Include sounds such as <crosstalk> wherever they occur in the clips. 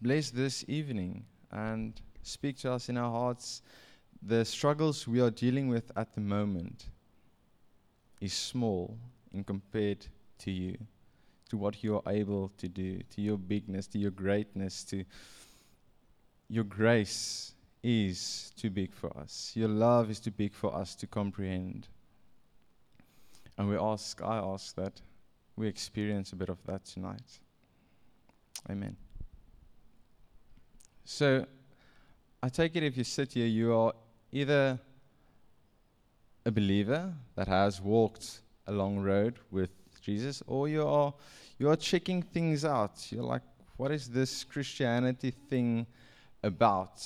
bless this evening and speak to us in our hearts. The struggles we are dealing with at the moment is small in compared to you, to what you are able to do, to your bigness, to your greatness, to your grace is too big for us. Your love is too big for us to comprehend. And we ask, I ask that we experience a bit of that tonight. Amen. So, I take it if you sit here, you are either a believer that has walked a long road with Jesus, or you are you are checking things out. You're like, what is this Christianity thing about?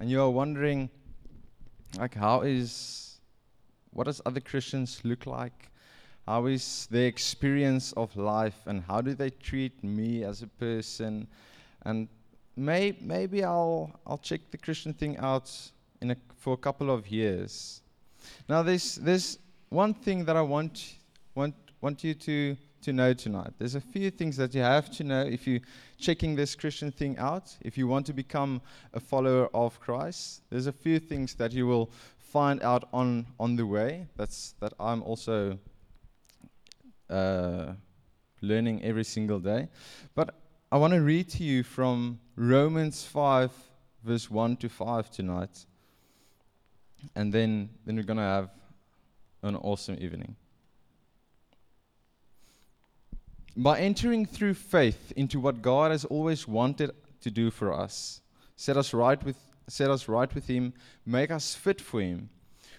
And you are wondering, like, how is what does other Christians look like? How is their experience of life, and how do they treat me as a person? And may, maybe I'll I'll check the Christian thing out in a, for a couple of years. Now, there's there's one thing that I want want want you to to know tonight. There's a few things that you have to know if you're checking this Christian thing out. If you want to become a follower of Christ, there's a few things that you will find out on on the way. That's that I'm also uh, learning every single day. But I want to read to you from Romans 5, verse 1 to 5 tonight. And then, then we're going to have an awesome evening. By entering through faith into what God has always wanted to do for us, set us right with, set us right with Him, make us fit for Him,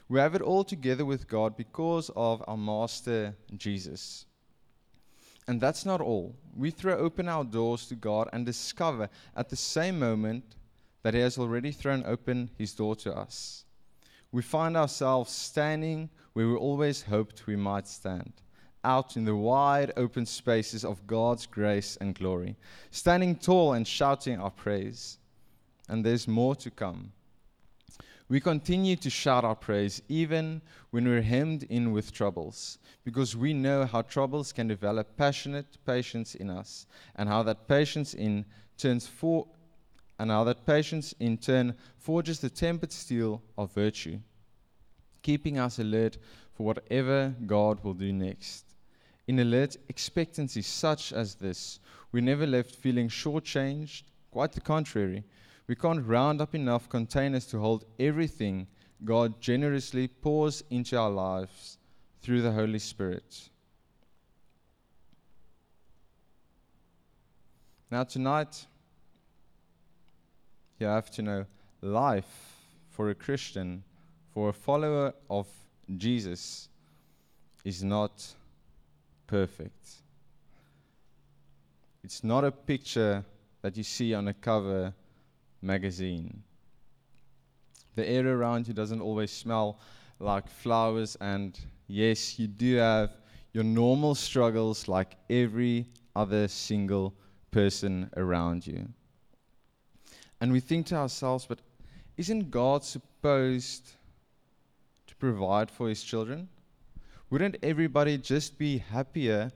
we have it all together with God because of our Master Jesus. And that's not all. We throw open our doors to God and discover at the same moment that He has already thrown open His door to us. We find ourselves standing where we always hoped we might stand out in the wide open spaces of God's grace and glory, standing tall and shouting our praise. And there's more to come. We continue to shout our praise even when we're hemmed in with troubles, because we know how troubles can develop passionate patience in us, and how that patience in turns for and how that patience in turn forges the tempered steel of virtue, keeping us alert for whatever God will do next. In alert expectancy such as this, we're never left feeling shortchanged. Quite the contrary. We can't round up enough containers to hold everything God generously pours into our lives through the Holy Spirit. Now, tonight, you have to know life for a Christian, for a follower of Jesus, is not perfect. It's not a picture that you see on a cover magazine. The air around you doesn't always smell like flowers, and yes, you do have your normal struggles like every other single person around you. And we think to ourselves, but isn't God supposed to provide for his children? Wouldn't everybody just be happier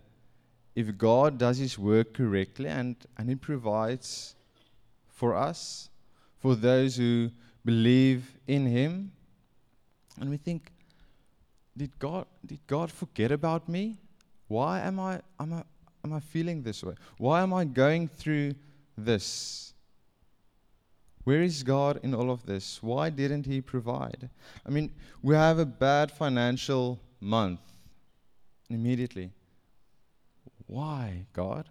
if God does His work correctly and, and He provides for us, for those who believe in Him? And we think, did God, did God forget about me? Why am I, am, I, am I feeling this way? Why am I going through this? Where is God in all of this? Why didn't He provide? I mean, we have a bad financial month. Immediately, why, God?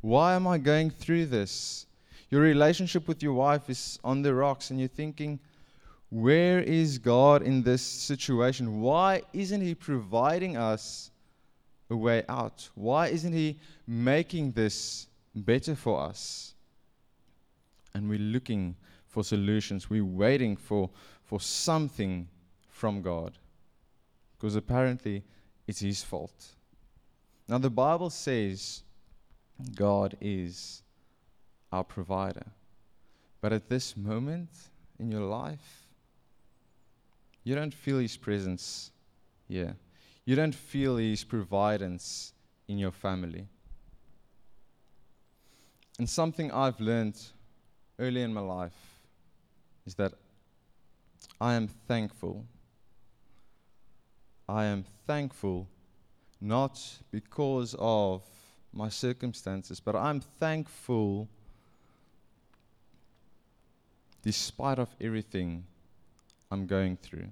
Why am I going through this? Your relationship with your wife is on the rocks, and you're thinking, where is God in this situation? Why isn't He providing us a way out? Why isn't He making this better for us? And we're looking for solutions. We're waiting for, for something from God. Because apparently it's his fault. Now, the Bible says God is our provider. But at this moment in your life, you don't feel his presence here. You don't feel his providence in your family. And something I've learned early in my life is that I am thankful. I am thankful not because of my circumstances, but I'm thankful despite of everything I'm going through,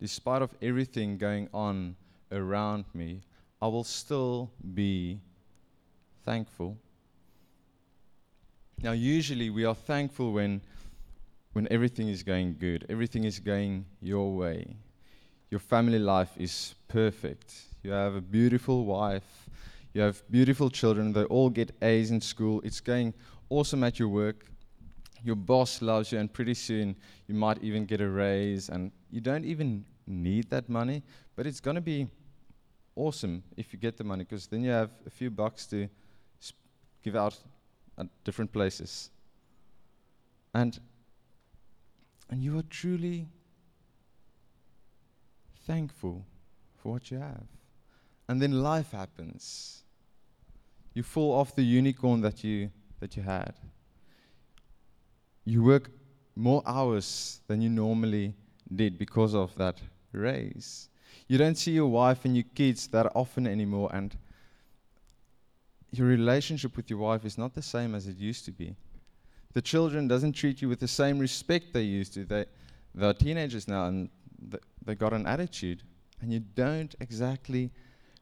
despite of everything going on around me, I will still be thankful. Now, usually we are thankful when, when everything is going good, everything is going your way. Your family life is perfect. You have a beautiful wife. You have beautiful children. They all get A's in school. It's going awesome at your work. Your boss loves you, and pretty soon you might even get a raise. And you don't even need that money, but it's going to be awesome if you get the money because then you have a few bucks to sp- give out at different places. And and you are truly thankful for what you have. And then life happens. You fall off the unicorn that you that you had. You work more hours than you normally did because of that raise. You don't see your wife and your kids that often anymore, and your relationship with your wife is not the same as it used to be. The children doesn't treat you with the same respect they used to. They, they're teenagers now, and th- they got an attitude, and you don't exactly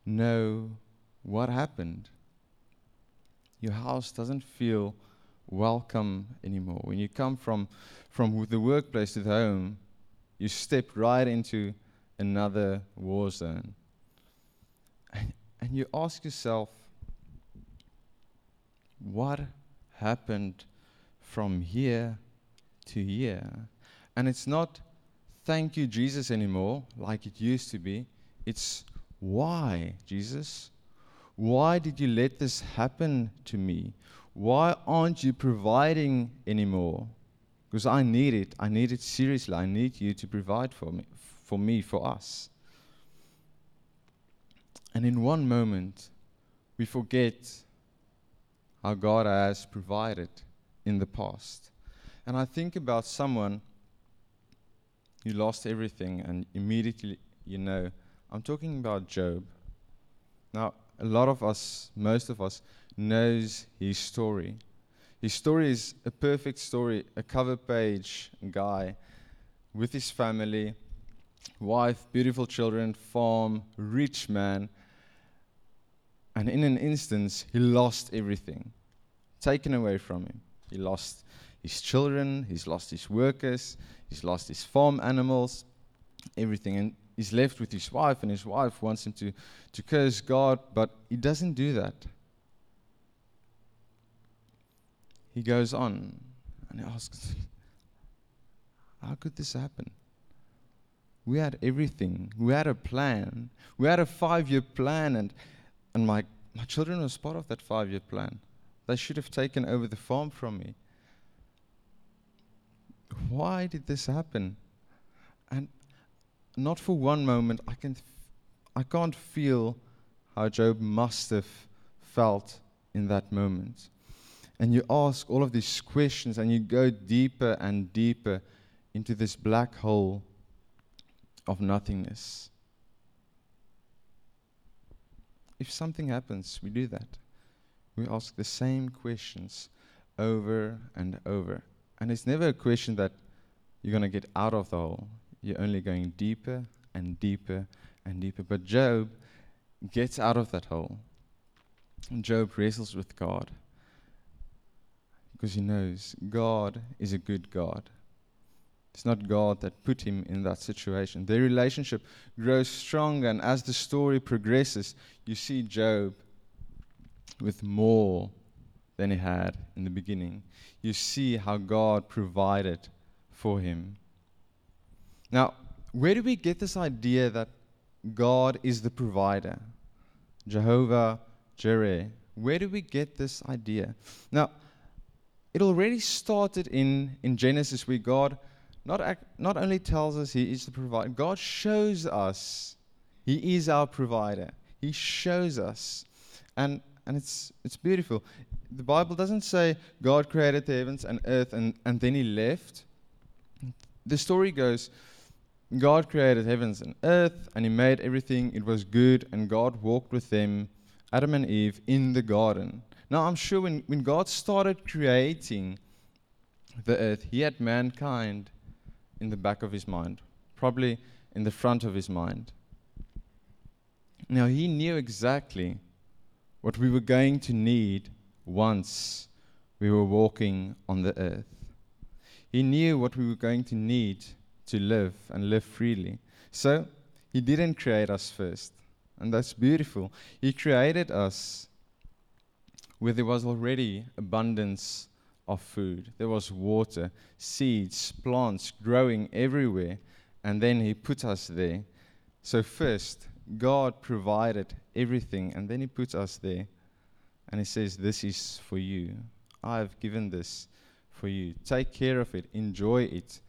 know what happened. Your house doesn't feel welcome anymore. When you come from, from the workplace to the home, you step right into another war zone. And, and you ask yourself, what happened from here to here? And it's not thank you, Jesus, anymore, like it used to be. It's why, Jesus? Why did you let this happen to me? Why aren't you providing anymore? Because I need it. I need it seriously. I need you to provide for me, for me, for us. And in one moment, we forget how God has provided in the past. And I think about someone who lost everything and immediately you know I'm talking about Job. Now, a lot of us, most of us, knows his story. His story is a perfect story, a cover page guy with his family, wife, beautiful children, farm, rich man. And in an instance, he lost everything, taken away from him. He lost his children, he's lost his workers, he's lost his farm animals, everything. And he's left with his wife, and his wife wants him to, to curse God, but he doesn't do that. He goes on and he asks, How could this happen? We had everything. We had a plan. We had a five year plan, and, and my, my children was part of that five year plan. They should have taken over the farm from me. Why did this happen? And not for one moment I can I can't feel how Job must have felt in that moment. And you ask all of these questions and you go deeper and deeper into this black hole of nothingness. If something happens, we do that. We ask the same questions over and over. And it's never a question that you're going to get out of the hole you're only going deeper and deeper and deeper. But Job gets out of that hole. And Job wrestles with God because he knows God is a good God. It's not God that put him in that situation. Their relationship grows stronger, and as the story progresses, you see Job with more than he had in the beginning. You see how God provided for him. Now, where do we get this idea that God is the provider? Jehovah Jireh. Where do we get this idea? Now, it already started in, in Genesis where God not, ac- not only tells us He is the provider, God shows us He is our provider. He shows us. And, and it's it's beautiful. The Bible doesn't say God created the heavens and earth and, and then he left. The story goes God created heavens and earth and he made everything, it was good, and God walked with them, Adam and Eve, in the garden. Now I'm sure when, when God started creating the earth, he had mankind in the back of his mind, probably in the front of his mind. Now, he knew exactly what we were going to need once we were walking on the earth. He knew what we were going to need to live and live freely. So, he didn't create us first. And that's beautiful. He created us where there was already abundance of food. There was water, seeds, plants growing everywhere, and then He put us there. So, first, God provided everything, and then He puts us there, and He says, This is for you. I have given this for you. Take care of it, enjoy it,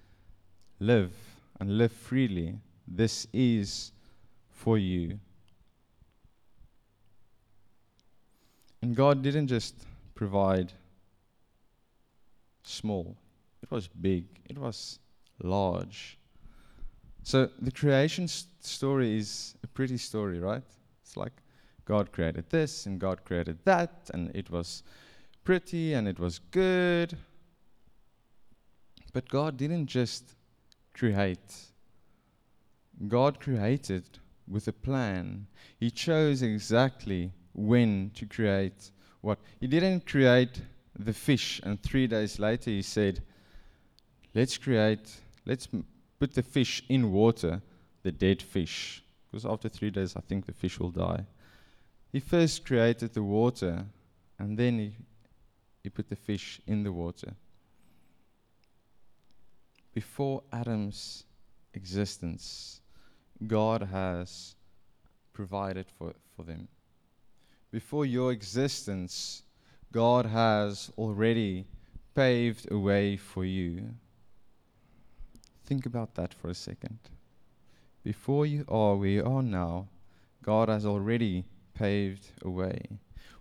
live, and live freely. This is for you. And God didn't just provide small, it was big, it was large. So the creation st- story is a pretty story, right? It's like God created this and God created that, and it was pretty and it was good. But God didn't just create, God created with a plan. He chose exactly when to create what. He didn't create the fish, and three days later he said, Let's create, let's m- put the fish in water, the dead fish. Because after three days, I think the fish will die. He first created the water, and then he, he put the fish in the water. Before Adam's existence, God has provided for, for them. Before your existence, God has already paved a way for you. Think about that for a second. Before you are where you are now, God has already paved a way.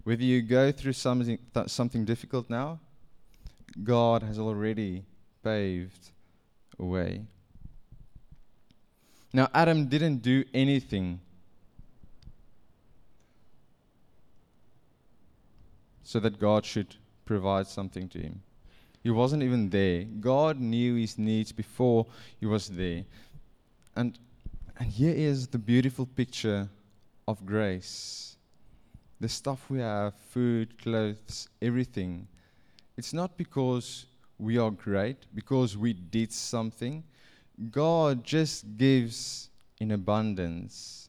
Whether you go through something, th- something difficult now, God has already paved a way. Now, Adam didn't do anything so that God should provide something to him. He wasn't even there. God knew his needs before he was there. And, and here is the beautiful picture of grace. The stuff we have food, clothes, everything. It's not because we are great, because we did something. God just gives in abundance.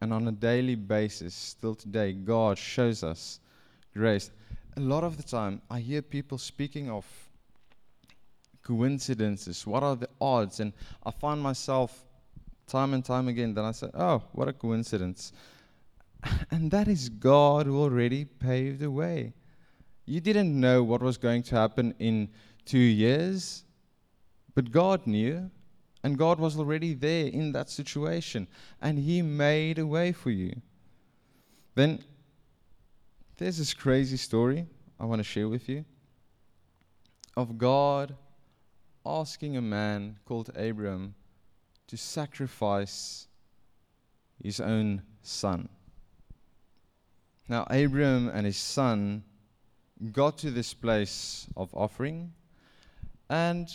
And on a daily basis, still today, God shows us grace. A lot of the time, I hear people speaking of coincidences. What are the odds? And I find myself time and time again, then I say, oh, what a coincidence. <laughs> And that is God who already paved the way. You didn't know what was going to happen in two years, but God knew. And God was already there in that situation. And He made a way for you. Then there's this crazy story I want to share with you of God asking a man called Abram to sacrifice his own son. Now, Abram and his son got to this place of offering, and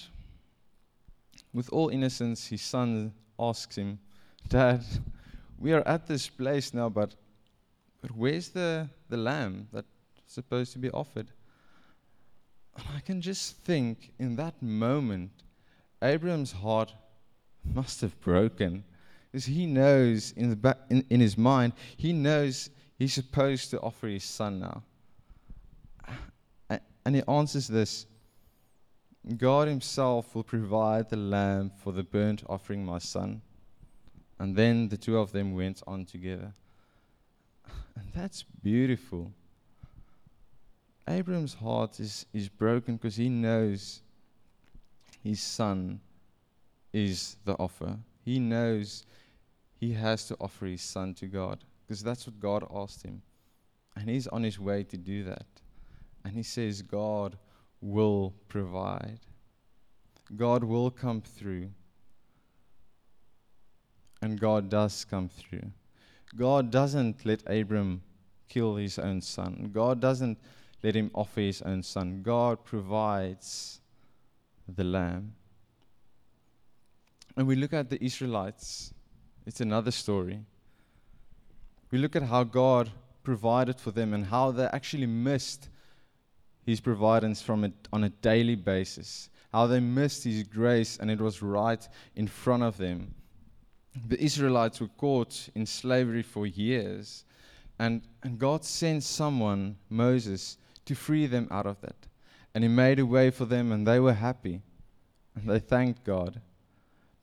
with all innocence, his son asks him, Dad, we are at this place now, but but where's the, the lamb that's supposed to be offered? And I can just think in that moment, Abraham's heart must have broken. Because he knows in, the back, in, in his mind, he knows he's supposed to offer his son now. And he answers this God himself will provide the lamb for the burnt offering, my son. And then the two of them went on together. <laughs> And that's beautiful. Abraham's heart is, is broken because he knows his son is the offer. He knows he has to offer his son to God because that's what God asked him. And he's on his way to do that. And he says, God will provide. God will come through. And God does come through. God doesn't let Abram kill his own son. God doesn't let him offer his own son. God provides the lamb. And we look at the Israelites, it's another story. We look at how God provided for them and how they actually missed his providence from it on a daily basis. How they missed his grace and it was right in front of them. The Israelites were caught in slavery for years, and, and God sent someone, Moses, to free them out of that. And he made a way for them, and they were happy. And they thanked God.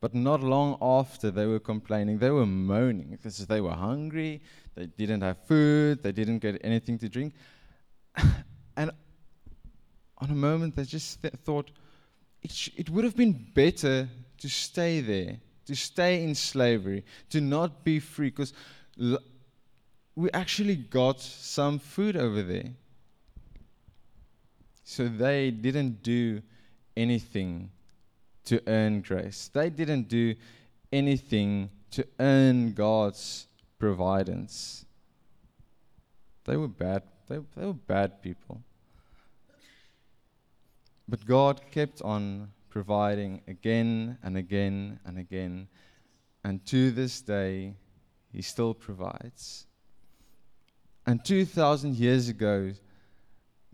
But not long after, they were complaining. They were moaning because they were hungry, they didn't have food, they didn't get anything to drink. <laughs> and on a moment, they just th- thought it, sh- it would have been better to stay there, to stay in slavery, to not be free, because l- we actually got some food over there. So they didn't do anything to earn grace. They didn't do anything to earn God's providence. They were bad. They, they were bad people. But God kept on providing again and again and again. And to this day, He still provides. And 2,000 years ago,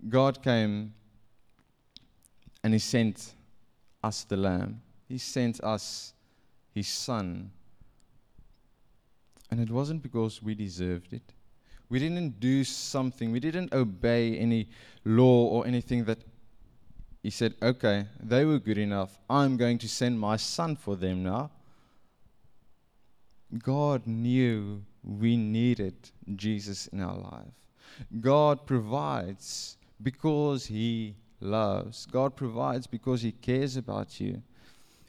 God came and He sent us the Lamb. He sent us His Son. And it wasn't because we deserved it. We didn't do something, we didn't obey any law or anything that he said, Okay, they were good enough. I'm going to send my son for them now. God knew we needed Jesus in our life. God provides because He loves. God provides because He cares about you.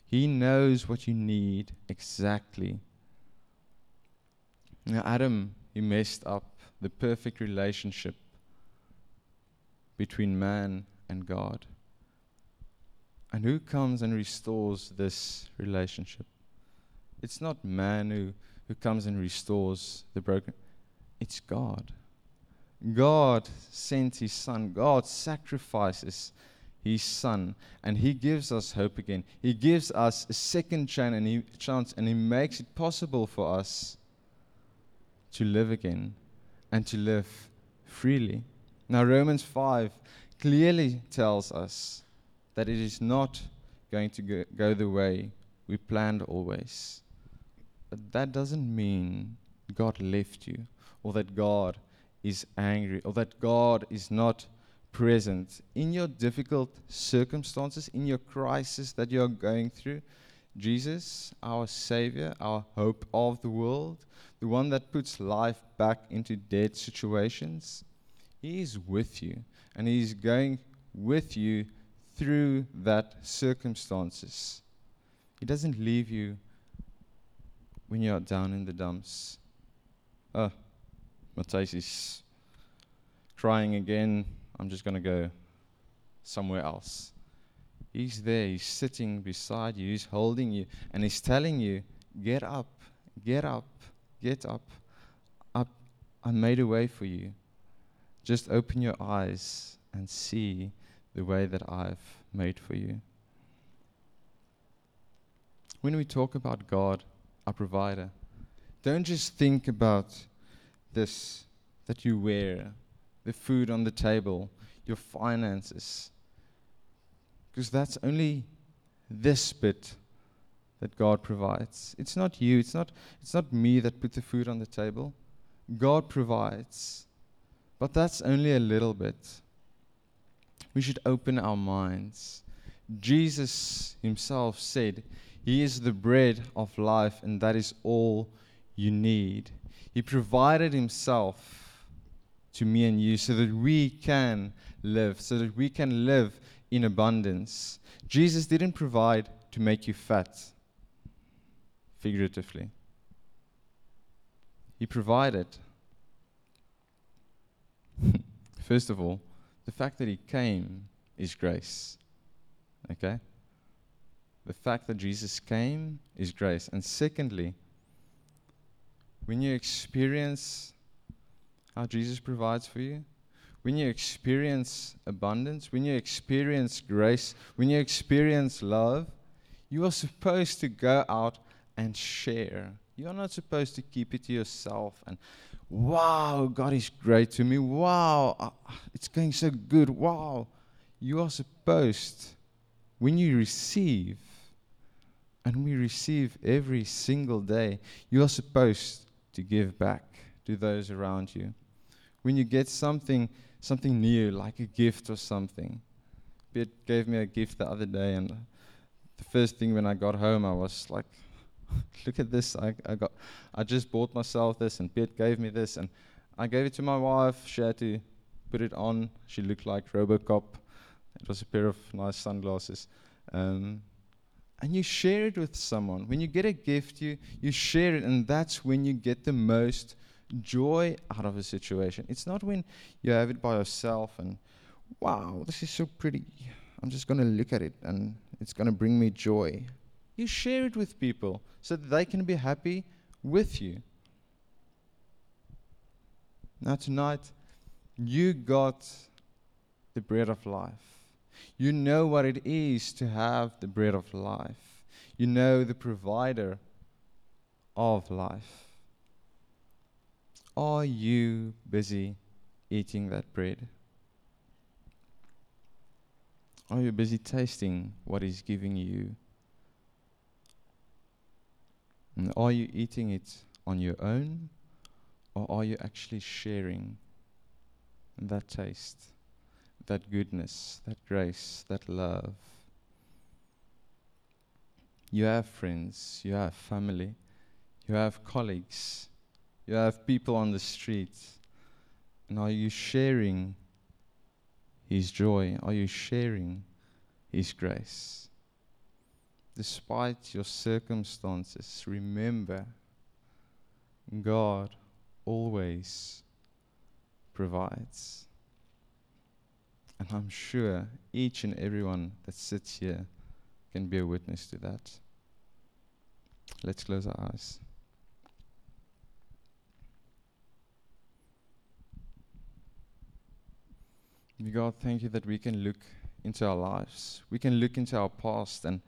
He knows what you need exactly. Now, Adam, he messed up the perfect relationship between man and God. And who comes and restores this relationship? It's not man who, who comes and restores the broken, it's God. God sent his son. God sacrifices his son and he gives us hope again. He gives us a second chance and he, chance and he makes it possible for us to live again and to live freely. Now Romans 5 clearly tells us that it is not going to go, go the way we planned always. But that doesn't mean God left you or that God is angry or that God is not present in your difficult circumstances, in your crisis that you're going through. Jesus, our Savior, our hope of the world, the one that puts life back into dead situations, He is with you and He is going with you through that circumstances. He doesn't leave you when you're down in the dumps. Oh, Matthias is crying again. I'm just going to go somewhere else. He's there. He's sitting beside you. He's holding you. And he's telling you, get up, get up, get up. up. I made a way for you. Just open your eyes and see the way that I've made for you. When we talk about God, our provider, don't just think about this that you wear, the food on the table, your finances, because that's only this bit that God provides. It's not you, it's not, it's not me that put the food on the table. God provides. But that's only a little bit we should open our minds. Jesus himself said, He is the bread of life, and that is all you need. He provided Himself to me and you so that we can live, so that we can live in abundance. Jesus didn't provide to make you fat, figuratively, He provided. <laughs> First of all, the fact that he came is grace. Okay? The fact that Jesus came is grace. And secondly, when you experience how Jesus provides for you, when you experience abundance, when you experience grace, when you experience love, you are supposed to go out and share. You are not supposed to keep it to yourself and, wow, God is great to me. Wow, it's going so good. Wow. You are supposed, when you receive, and we receive every single day, you are supposed to give back to those around you. When you get something something new, like a gift or something. Bit gave me a gift the other day, and the first thing when I got home, I was like, <laughs> "Look at this! I, I got, I just bought myself this, and Bit gave me this, and I gave it to my wife. She had to put it on. She looked like RoboCop. It was a pair of nice sunglasses." Um, and you share it with someone. When you get a gift, you, you share it, and that's when you get the most joy out of a situation. It's not when you have it by yourself and, wow, this is so pretty. I'm just going to look at it and it's going to bring me joy. You share it with people so that they can be happy with you. Now, tonight, you got the bread of life. You know what it is to have the bread of life. You know the provider of life. Are you busy eating that bread? Are you busy tasting what He's giving you? And are you eating it on your own? Or are you actually sharing that taste, that goodness, that grace, that love? You have friends, you have family, you have colleagues you have people on the streets. And are you sharing His joy? Are you sharing His grace? Despite your circumstances, remember God always provides. And I'm sure each and everyone that sits here can be a witness to that. Let's close our eyes. God, thank you that we can look into our lives. We can look into our past and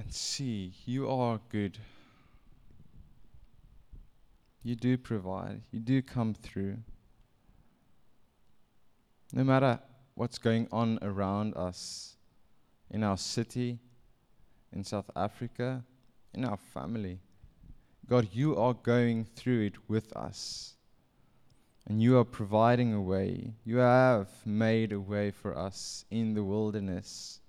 and see you are good. You do provide. You do come through. No matter what's going on around us in our city, in South Africa, in our family. God, you are going through it with us. And you are providing a way. You have made a way for us in the wilderness.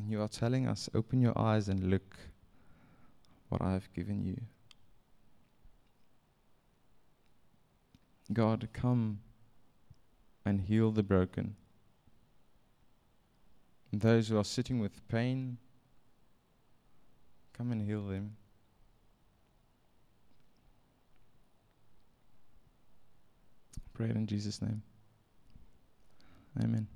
And you are telling us, open your eyes and look what I have given you. God, come and heal the broken. And those who are sitting with pain, come and heal them. Pray it in Jesus' name. Amen.